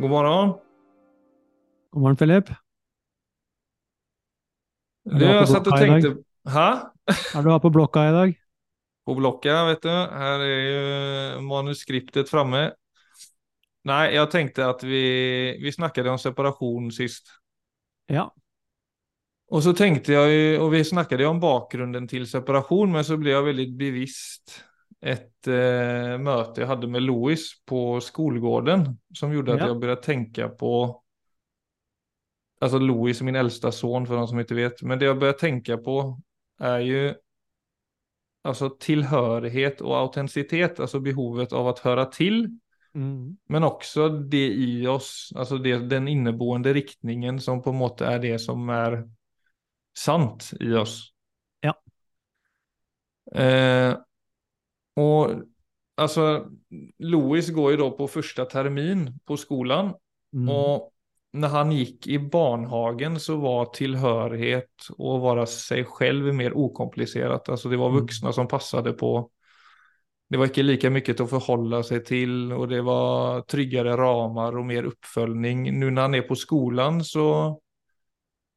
God morgen. God morgen, Philip. Du, jeg satt og tenkte. Ha? Er du her på blokka i dag? På blokka, vet du. Her er jo manuskriptet framme. Nei, jeg tenkte at vi, vi snakket om separasjon sist. Ja. Og så tenkte jeg, og vi snakket jo om bakgrunnen til separasjon, men så ble jeg veldig bevisst ett eh, møte jeg hadde med Louis på skolgården som gjorde at Ja. jeg begynte å tenke på, Altså Louis, min eldste son for de som ikke vet, men det jeg begynte å tenke på er jo altså tilhørighet og autentisitet. Altså behovet av å høre til. Mm. men også det i oss, altså det, den inneboende riktningen som på en måte er det som er sant i oss. Ja. Eh, och alltså, Louis går ju då på första termin på skolan Mm. och när han gick i barnhagen så var tillhörighet och vara sig själv mer okomplicerat. Alltså det var Mm. som passade på. Det var inte lika mycket att förhålla sig till och det var tryggare ramar och mer uppföljning. Nu när han är på skolan så,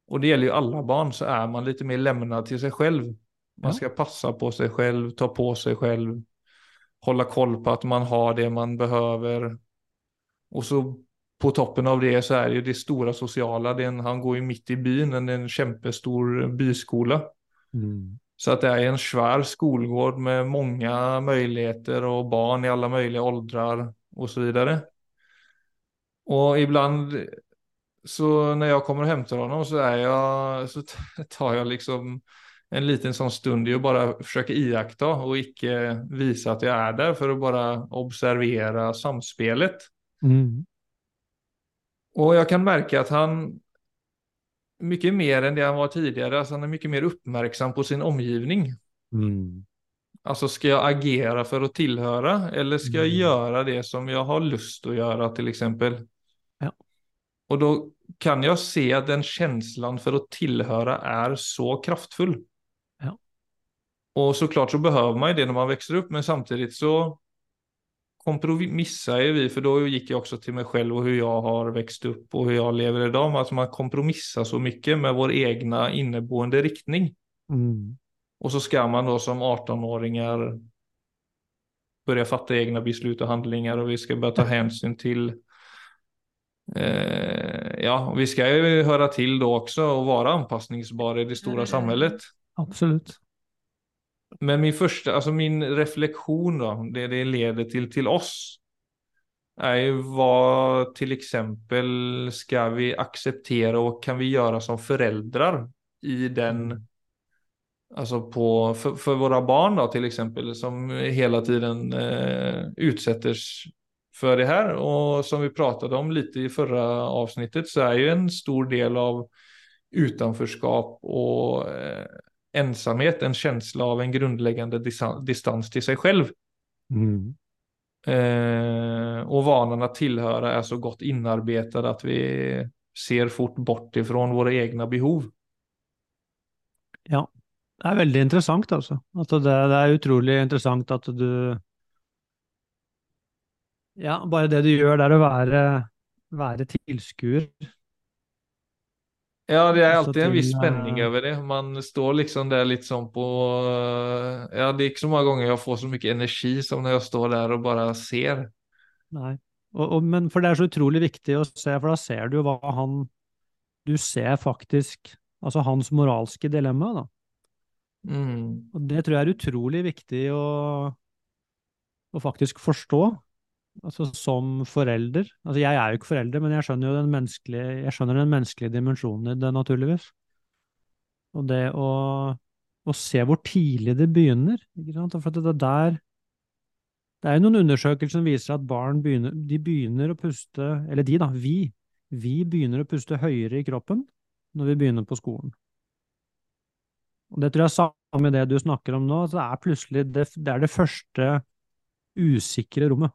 och det gäller ju alla barn, så är man lite mer lämnad till sig själv. Man skal ska passa på sig själv, ta på sig själv, hålla koll på att man har det man behöver. Och så på toppen av det så är det ju det stora sociala. Det en, han går ju mitt i byn, en, en kämpestor byskola. Mm. Så att det är en svär skolgård med många möjligheter och barn i alla möjliga åldrar och så vidare. Och ibland så när jag kommer och hämtar honom så är jag, så tar jag liksom en liten sånn stund i å bare forsøke iaktta og ikke vise at jeg er der, for å bare observere samspelet. Mm. Og jeg kan merke at han mye mer enn det han var tidligere, altså han er mye mer oppmerksom på sin omgivning. Mm. Alltså skal jeg agere for å tilhøre, eller skal jeg Mm. gjøre det som jeg har lyst til å gjøre, f.eks.? Ja. Og da kan jeg se at den følelsen for å tilhøre er så kraftfull. Ja. Och såklart så behöver man ju det när man växer upp, men samtidigt så kompromissar ju vi, för då gick jag också till mig själv och hur jag har växt upp och hur jag lever idag, men alltså man kompromissar så mycket med vår egna inneboende riktning. Mm. Och så ska man då som 18-åringar börja fatta egna beslut och handlingar och vi ska börja ta hänsyn till eh, ja, vi ska ju höra till då också och vara anpassningsbara i det stora samhället. Absolutt. Men min første, altså min refleksjon, da, det det leder til til oss er jo, hva til eksempel skal vi akseptere og kan vi gjøre som foreldre i den Alltså på, for, for våre barn då till exempel som hele tiden eh, utsettes for det her. Og som vi pratade om litt i förra avsnittet så er jo en stor del av utanförskap og eh, ensamhet en känsla av en grundläggande distans till sig själv. Mm. Eh, och vanan att tillhöra är så gott inarbetad att vi ser fort bort ifrån våra egna behov. Ja. Det er veldig interessant, altså. det, det er utrolig interessant at du Ja, bare det du gjør der å være, være tilskuer. Ja, det er alltid en viss spenning spänning eh, det. Man står liksom der litt sånn på... eh, Ja, det er ikke så mange ganger jeg får så mye energi som når jeg står der og bare ser. Nei. Og, og, men for det er så utrolig viktig å se, for da ser du jo hva han Du ser faktisk altså hans moralske dilemma, da. Mm. Og det tror jeg er utrolig viktig å, å faktisk forstå. Altså som forelder. Altså jeg er jo ikke forelder, men jeg skjønner jo den menneskelige, jeg skjønner den menneskelige dimensjonen i det, naturligvis. Og det å, å se hvor tidlig det begynner. For det der Det er jo noen undersøkelser som viser at barn begynner, de begynner å puste Eller de, da. Vi. Vi begynner å puste høyere i kroppen når vi begynner på skolen. Og det tror jeg er samme med det du snakker om nå. Så det er plutselig det, det er det første usikre rommet.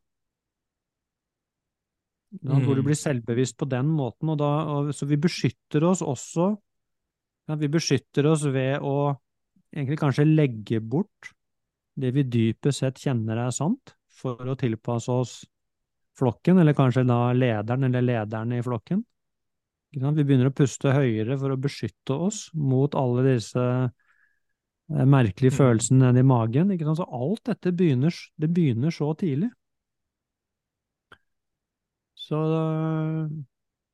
Ja, Hvor du Mm. blir selvbevisst på den måten. Og da, og, så vi beskytter oss også ja, Vi beskytter oss ved å egentlig kanskje legge bort det vi dypest sett kjenner er sant, for å tilpasse oss flokken, eller kanskje da lederen eller lederne i flokken. Vi begynner å puste høyere for å beskytte oss mot alle disse eh, merkelige Mm. følelsene nedi magen. Ikke sant? Så alt dette begynner, det begynner så tidlig. Så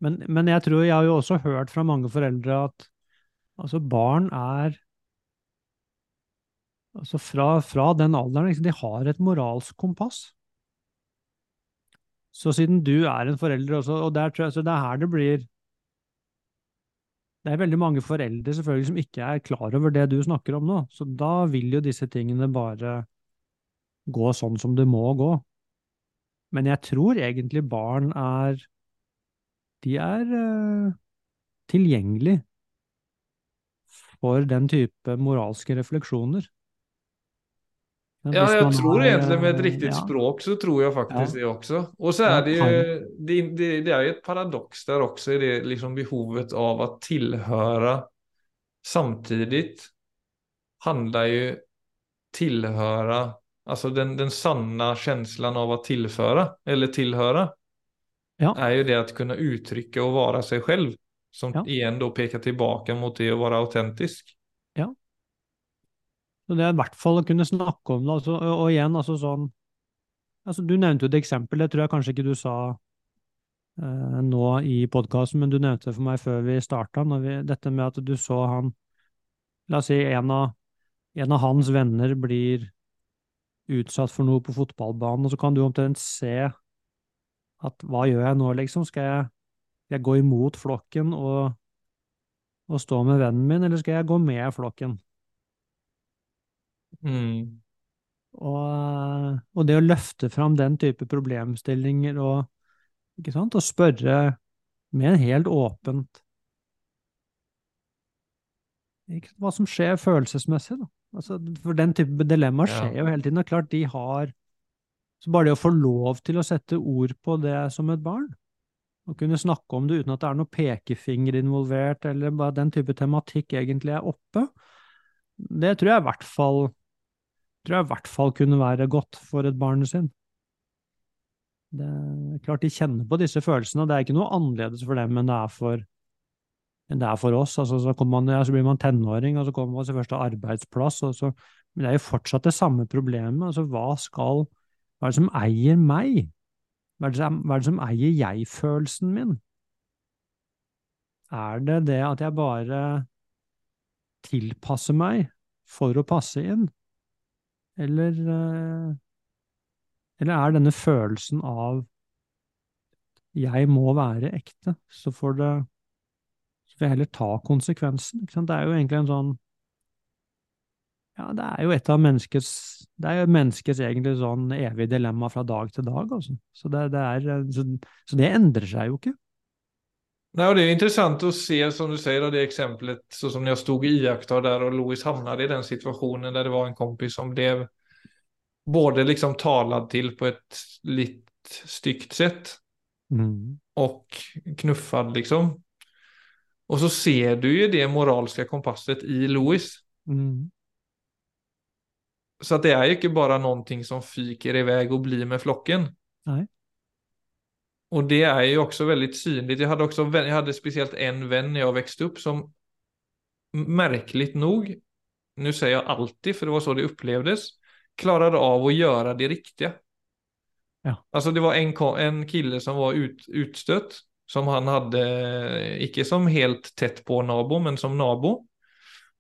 men, men jeg tror jeg har jo også hørt fra mange foreldre at altså barn er Altså fra, fra den alderen, de har et moralsk kompass. Så siden du er en forelder også, og der, så det er her det blir Det er veldig mange foreldre selvfølgelig som ikke er klar over det du snakker om nå, så da vil jo disse tingene bare gå sånn som det må gå. Men jeg tror egentlig barn er De er uh, tilgjengelig for den type moralske refleksjoner. Ja, jeg tror har, egentlig med et riktig ja. språk så tror jeg faktisk Ja. det også. Og så er det jo det, det, det er ju ett paradox där också i det liksom behovet av å tilhøre samtidig handler jo tillhöra, alltså den, den sanna känslan av att tillföra eller tillhöra Ja. är ju det att kunna uttrycka och vara sig själv. Som Ja. igjen da peker tilbake mot det å være autentisk. Så det er i hvert fall å kunne snakke om det, altså, og, og igjen, altså sånn altså, Du nevnte jo et eksempel, det tror jeg kanskje ikke du sa eh, nå i podkasten, men du nevnte det for meg før vi starta, dette med at du så han La oss si en av, en av hans venner blir utsatt for noe på fotballbanen, og så kan du omtrent se at hva gjør jeg nå, liksom? Skal jeg, jeg gå imot flokken og, og stå med vennen min, eller skal jeg gå med flokken? Mm. Og, og det å løfte fram den type problemstillinger og, ikke sant, og spørre med en helt åpent hva som skjer følelsesmessig, da. Altså, for den type dilemmaer skjer jo hele tiden. Er klart de har Så bare det å få lov til å sette ord på det som et barn, å kunne snakke om det uten at det er noe pekefinger involvert, eller bare den type tematikk egentlig er oppe, det tror jeg i hvert fall tror jeg i hvert fall kunne være godt for et barn sin. Det er klart de kjenner på disse følelsene, og det er ikke noe annerledes for dem enn det er for, enn det er for oss. Altså, så, man, ja, så blir man tenåring, og så kommer man til første arbeidsplass, så, men det er jo fortsatt det samme problemet. Altså, hva skal Hva er det som eier meg? Hva er det som, er det som eier jeg-følelsen min? Er det det at jeg bare tilpasser meg for å passe inn? Eller, eh, eller er denne følelsen av jeg må være ekte, så får det får jeg heller ta konsekvensen. Det er jo egentlig en sånn Ja, det er jo et av menneskets Det er jo menneskets egentlig sånn evig dilemma fra dag til dag, altså. Så det, det er så, så det endrer seg jo ikke. Nei, og det er interessant å se, som du sier, det eksempelet så som jeg stod og iakttok der, og Louis hamnade i den situationen der det var en kompis som ble både liksom talad til på et litt stygt sett Mm. og knuffad liksom. Och så ser du ju det moralska kompasset i Louis. Mm. Så det er jo ikke bare noe som fyker i vei og blir med flocken. Nei. Og det er jo også veldig synlig. Jeg hadde, også, jeg hadde spesielt speciellt en venn när jag växte opp, som merkelig nok Nå sier jeg alltid for det var så det opplevdes klarte av å gjøre det riktige. Ja. Altså, det var en, en kille som var ut, utstött, som han hadde, ikke som helt tett på nabo, men som nabo.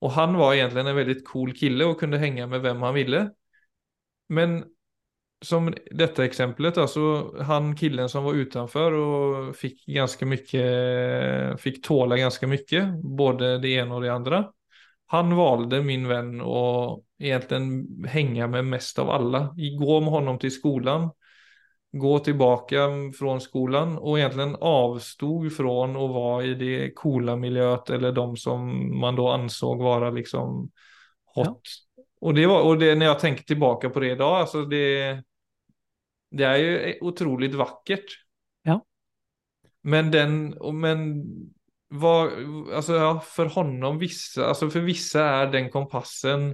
Og han var egentlig en veldig cool kille og kunne henge med hvem han ville. Men som dette eksempelet, altså han killen som var utenfor og fikk ganske mye Fikk tåla ganske mye, både det ene og det andre. Han valde min venn å egentlig henge med mest av alle. Gå med honom til skolan, gå tilbake fra skolen og egentlig avstod fra å være i det coola miljøet, eller de som man da ansåg være liksom hot. Og det var, og det når jeg tenker tilbake på det i dag, altså det, det er jo utrolig vakkert. Ja. Men den, men vad, altså ja, för honom vissa, altså for visse er den kompassen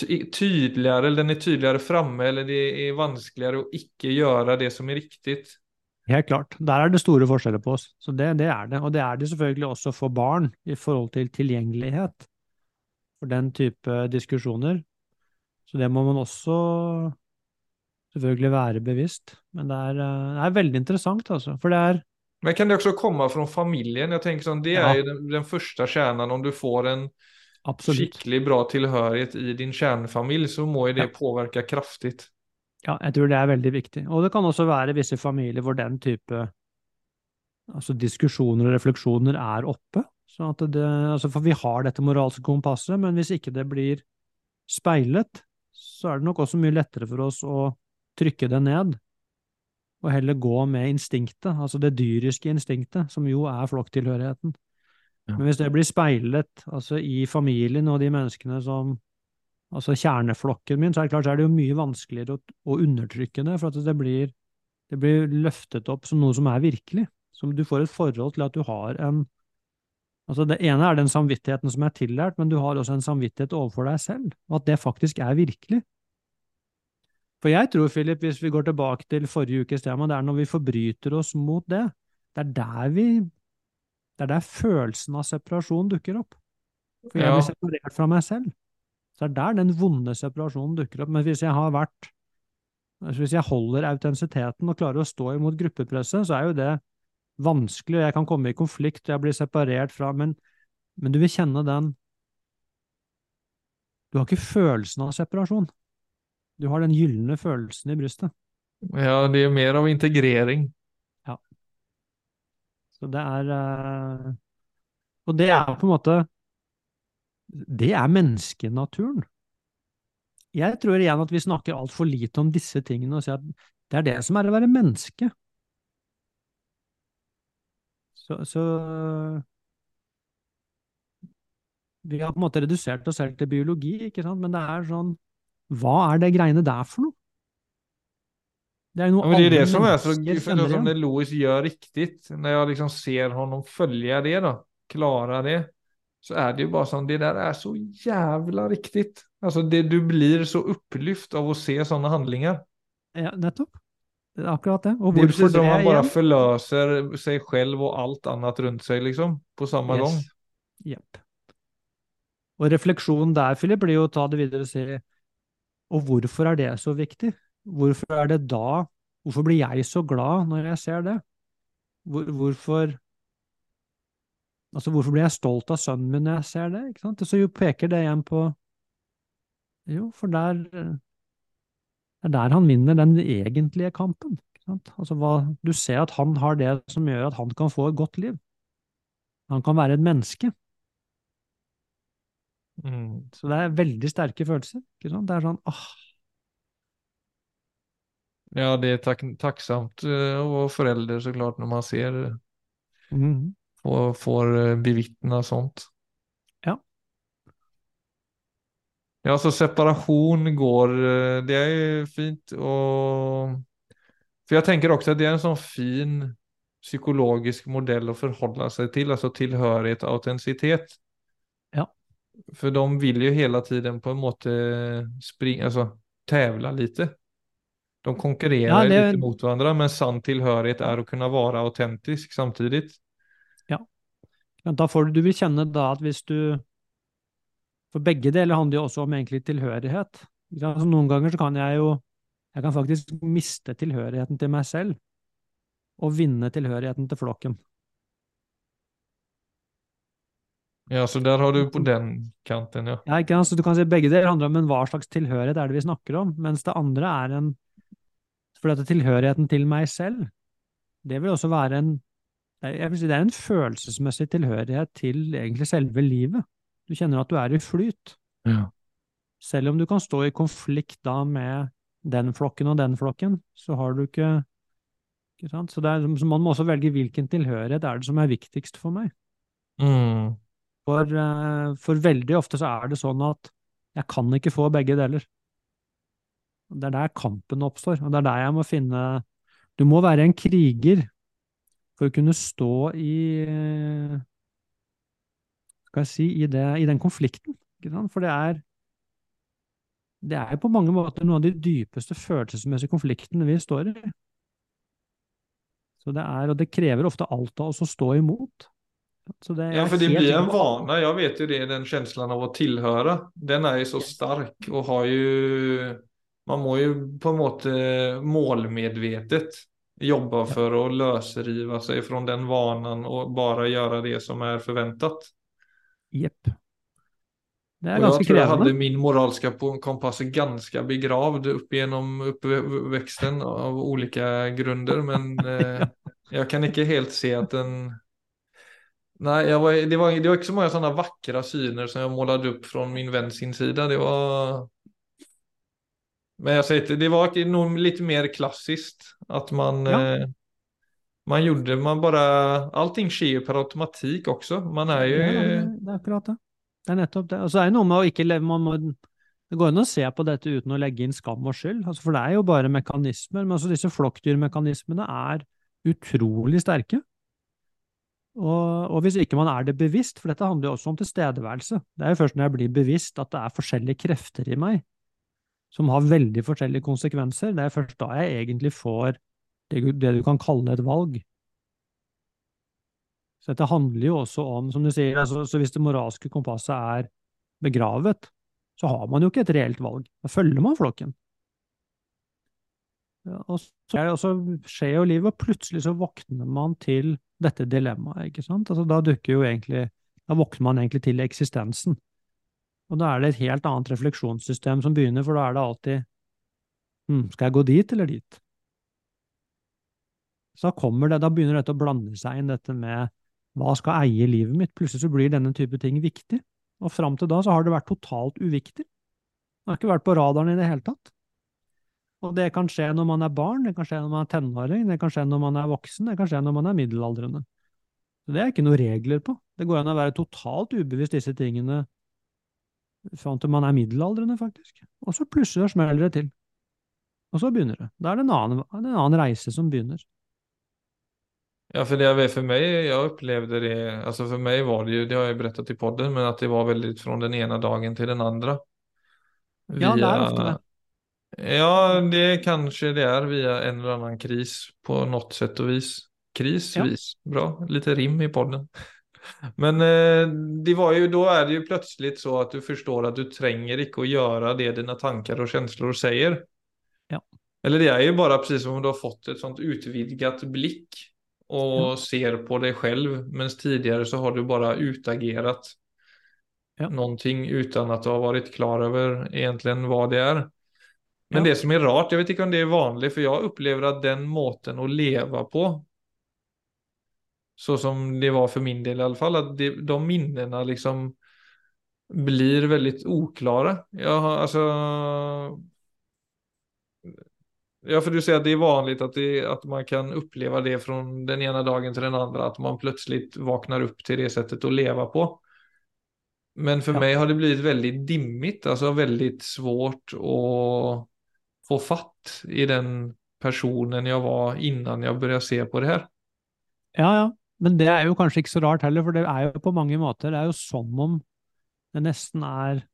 ty tydeligere, eller den er tydeligere framme, eller det er vanskeligere å ikke gjøre det som er riktig. Helt klart. Der er det store forskjeller på oss. Så det, det er det. Og det er det selvfølgelig også for barn i forhold til tilgjengelighet for den type diskusjoner. Så det må man også selvfølgelig være bevisst. Men det er, eh, det er veldig interessant, altså. For det er Men kan det også komme fra familien? Jeg tenker sånn, Det er jo den, den første kjernen. Om du får en absolutt skikkelig bra tilhørighet i din kjernefamilie, så må jo det Ja. påvirke kraftig. Ja, jeg tror det er veldig viktig. Og det kan også være visse familier hvor den type altså diskusjoner og refleksjoner er oppe. Det, altså for vi har dette moralske kompasset, men hvis ikke det blir speilet, så er det nok også mye lettere for oss å trykke det ned, og heller gå med instinktet, altså det dyriske instinktet, som jo er flokktilhørigheten. Men hvis det blir speilet altså i familien og de menneskene som altså kjerneflokken min, så er det klart så er det jo mye vanskeligere å, å undertrykke det, for at det blir, det blir løftet opp som noe som er virkelig. Som du får et forhold til at du har en Altså Det ene er den samvittigheten som er tillært, men du har også en samvittighet overfor deg selv, og at det faktisk er virkelig. For jeg tror, Philip, hvis vi går tilbake til forrige ukes tema, det er når vi forbryter oss mot det, det er der vi Det er der følelsen av separasjon dukker opp. For jeg blir separert fra meg selv. Så det er der den vonde separasjonen dukker opp. Men hvis jeg har vært altså Hvis jeg holder autentisiteten og klarer å stå imot gruppepresset, så er jo det vanskelig, jeg kan komme i konflikt, og jeg blir separert fra Men, men du vil kjenne den Du har ikke følelsen av separasjon. Du har den gylne følelsen i brystet. Ja, det er mer av integrering. Så det er eh, Og det er på en måte Det er menneskenaturen. Jeg tror igjen at vi snakker altfor lite om disse tingene og sier at det er det som er å være menneske. Så, så Vi har på en måte redusert oss selv til biologi, ikke sant, men det er sånn Hva er det greiene der for noe? Det er jo Ja, noe men det är det som är så, för som igjen. det Louis gör riktigt, när jag liksom ser honom följa det då, klara det, så är det ju bara som, det där är så jävla riktigt. Altså, det, du blir så opplyft av å se sånne handlinger. Ja, nettopp. Det er akkurat det. Og är hvorfor det, det man bare igjen? förlöser sig själv och allt annat runt sig liksom, på samme Yes. gang. Jepp. Og refleksjonen der, Philip, blir jo å ta det videre og si Og hvorfor er det så viktig? Hvorfor er det da Hvorfor blir jeg så glad når jeg ser det? Hvor, hvorfor Altså, hvorfor blir jeg stolt av sønnen min når jeg ser det? Ikke sant? Så jo peker det igjen på Jo, for der Det er der han vinner den egentlige kampen. Ikke sant? Altså, hva, du ser at han har det som gjør at han kan få et godt liv. Han kan være et menneske. Mm. Så det er veldig sterke følelser. Ikke sant? Det er sånn ah, Ja, det er tack, tacksamt å være forelder, så såklart når man ser mm. og får bevitne bevittna sånt. Ja. Ja, så separation går, eh, det er jo fint og For jeg tenker også at det er en sånn fin psykologisk modell å forholde seg til, altså tilhørighet og autentisitet. Ja. For de vil jo hele tiden på en måte springe Altså tävla lite. De konkurrerer Ja, det- litt mot hverandre, men sann tilhørighet er å kunne være autentisk samtidig. Ja, Da får du, du vil kjenne da at hvis du For begge deler handler jo også om egentlig tilhørighet. Altså, noen ganger så kan jeg jo Jeg kan faktisk miste tilhørigheten til meg selv og vinne tilhørigheten til flokken. Ja, så der har du på den kanten, ja. Ja, ikke sant? Så du kan si begge deler handler om en hva slags tilhørighet er det vi snakker om, mens det andre er en For dette tilhørigheten til meg selv, det vil også være en jeg vil si Det er en følelsesmessig tilhørighet til egentlig selve livet. Du kjenner at du er i flyt. ja. Selv om du kan stå i konflikt da med den flokken og den flokken, så har du ikke Ikke sant? Så, er, så man må også velge hvilken tilhørighet er det som er viktigst for meg. Mm. For, eh, for veldig ofte så er det sånn at jeg kan ikke få begge deler. Det er der kampen oppstår, og det er der jeg må finne Du må være en kriger for å kunne stå i Skal jeg si i, det, i den konflikten. For det er det er på mange måter noen av de dypeste følelsesmessige konfliktene vi står i. Så det er, og det krever ofte alt av oss å stå imot. Så det Ja, for det blir en vane. Jeg vet jo det, den følelsen av å tilhøre. Den er jo så sterk og har ju... Man må jo på en måte målmedvetet jobbe for å løsrive seg fra den vanen og bare gjøre det som er forventet. Jepp. Det er Och jag ganske tror jeg hadde krevende. min moralske kompass ganske begravd opp gjennom oppveksten av ulike grunder. Men eh, jeg kan ikke helt se at den... Nei, var, det, var, det var ikke så mange sånne vackra syner som jeg målade opp fra min venn sin side. Det var... Men jag säger inte, det var nog lite mer klassiskt. Att man... Ja. Eh, man gjorde, man bara... Allting skjer jo per automatikk også. Man er jo Ja, det, er akkurat det. Det er nettopp det. Og så er det noe med å ikke leve man må, Det går an å se på dette uten å legge inn skam og skyld, altså, for det er jo bare mekanismer. Men altså disse flokkdyrmekanismene er utrolig sterke. Og, og hvis ikke man er det bevisst, for dette handler jo også om tilstedeværelse. Det er jo først når jeg blir bevisst at det er forskjellige krefter i meg som har veldig forskjellige konsekvenser, det er først da jeg egentlig får det, det du kan kalle et valg. Så dette handler jo også om, som du sier, altså, så hvis det moralske kompasset er begravet, så har man jo ikke et reelt valg. Da følger man flokken. Og så, og så skjer jo livet, og plutselig så våkner man til dette dilemmaet, ikke sant? Altså, da dukker jo egentlig, da våkner man egentlig til eksistensen. Og da er det et helt annet refleksjonssystem som begynner, for da er det alltid hm, skal jeg gå dit eller dit? Så kommer det, da begynner dette å blande seg inn, dette med hva skal eie livet mitt? Plutselig så blir denne type ting viktig, og fram til da så har det vært totalt uviktig. Det har ikke vært på radaren i det hele tatt. Og det kan skje når man er barn, det kan skje når man er tenåring, det kan skje når man er voksen, det kan skje når man er middelaldrende. Det er ikke noen regler på. Det går an å være totalt ubevisst disse tingene fram til man er middelaldrende, faktisk. Og så plutselig og smeller det til. Og så begynner det. Da er det en annen, en annen reise som begynner. Ja, för det för mig, jag upplevde det, alltså för mig var det ju, det har jag berättat i podden, men att det var väldigt från den ena dagen till den andra. Ja, det är ofta det. Ja, det kanske det är via en eller annan kris på något sätt och vis. Kris, Ja. bra, lite rim i podden. Men eh, det var ju, da er det jo plutselig så at du forstår at du trenger ikke å gjøre det dina tanker og følelser sier. Ja. Eller det er jo bare precis som om du har fått et sånt utvidgat blikk og Ja. ser på deg selv, mens tidligere så har du bare utagert Ja. någonting uten at du har vært klar over egentlig hva det er. Men Ja. det som er rart, jeg vet ikke om det er vanlig, for jeg opplever at den måten å leve på, så som det var för min del i alla fall, att det, de minnena liksom blir väldigt oklara. Jag har alltså... Ja, för du säger att det är vanligt att, det, att man kan uppleva det från den ena dagen till den andra, att man plötsligt vaknar upp till det sättet att leva på. Men för Ja. mig har det blivit väldigt dimmigt, alltså väldigt svårt att få fatt i den personen jag var innan jag började se på det här. Ja, ja. Men det er jo kanskje ikke så rart heller, for det er jo på mange måter Det er jo som om det nesten er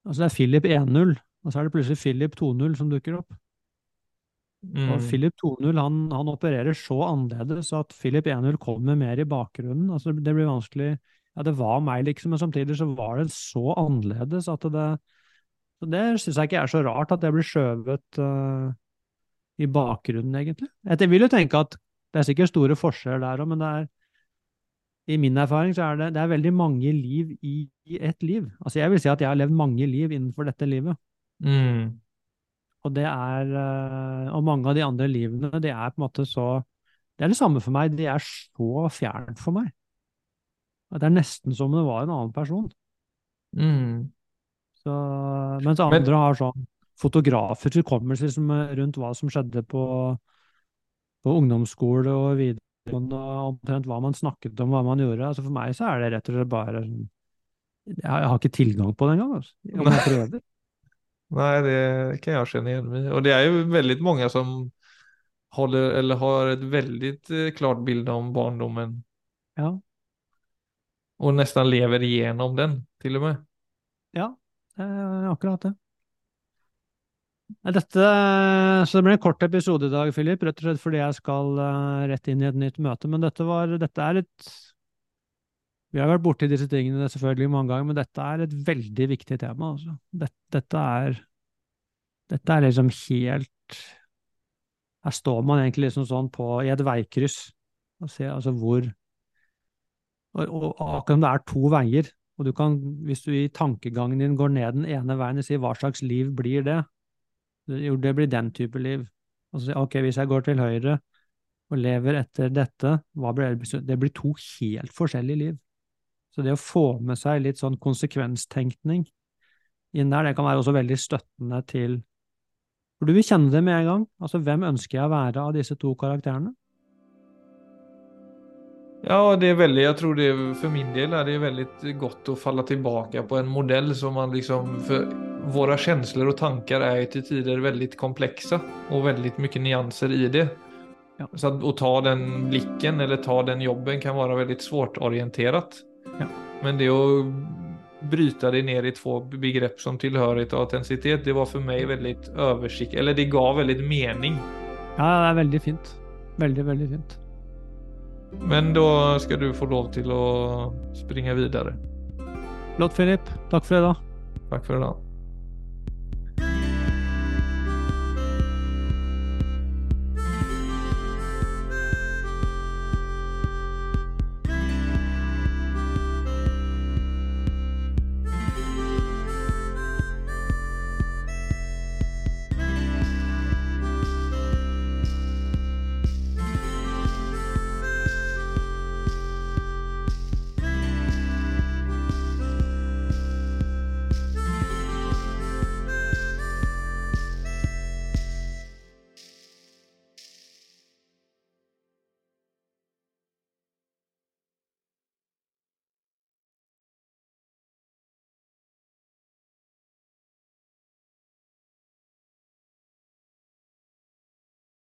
Altså, det er Philip 1-0, og så er det plutselig Philip 2-0 som dukker opp. Mm. Og Philip 2-0 han, han opererer så annerledes at Philip 1-0 kommer mer i bakgrunnen. Altså, det blir vanskelig Ja, det var meg, liksom, men samtidig så var det så annerledes at det så Det syns jeg ikke er så rart at det blir skjøvet uh, i bakgrunnen, egentlig. Jeg vil jo tenke at det er sikkert store forskjeller der òg, men det er i min erfaring så er det, det er veldig mange liv i, i ett liv. Altså jeg vil si at jeg har levd mange liv innenfor dette livet. Mm. Og det er eh, Og mange av de andre livene, det er på en måte så Det er det samme for meg, de er så fjernt for meg. Det er nesten som om det var en annen person. Mm. Så, mens andre har sånn fotografisk hukommelse liksom, rundt hva som skjedde på, på ungdomsskole og videregående, og omtrent hva man snakket om, hva man gjorde. Altså For meg så er det rett og slett bare Jeg har ikke tilgang på det engang, altså. Om jeg prøver. Nei, det kan jeg kjenne igjen. Og. Det er jo veldig mange som holder, eller har et väldigt eh, klart bilde om barndommen. Ja. Og nesten lever igjennom den til og med. Ja, Det er akkurat det. Dette, så det blir en kort episode i dag, Philip, rett og slett fordi jeg skal uh, rett inn i et nytt møte. Men dette, var, dette er et Vi har vært borti disse tingene selvfølgelig mange ganger, men dette er et veldig viktig tema. Altså. Dette, dette, er Dette er liksom helt Her står man egentlig liksom sånn på, i et veikryss og ser altså hvor og, og akkurat om det er to veier, og du kan, hvis du i tankegangen din går ned den ene veien og sier hva slags liv blir det? Jo, det blir den type liv. Altså, ok, hvis jeg går til høyre og lever etter dette, blir det? Det blir to helt forskjellige liv. Så det å få med seg litt sånn konsekvenstenkning inn der, det kan være også veldig støttende til For du vil kjenne det med en gang. Altså, hvem ønsker jeg å være av disse to karakterene? Ja, det er veldig, jeg tror det for min del er det veldig godt å falle tilbake på en modell som man liksom for våre känslor og tanker er til tider veldig komplekse og veldig mye nyanser i det. Ja. Så att, att ta den blicken eller ta den jobben kan være veldig svårorienterat. Ja. Men det å bryte det ned i två begrepp som tilhørighet og autenticitet, det var for meg veldig oversikt, eller det ga veldig mening. Ja, det er veldig fint. Veldig, veldig fint. Men da skal du få lov til å springe videre. Flott, Filip. I dag. Takk for i dag.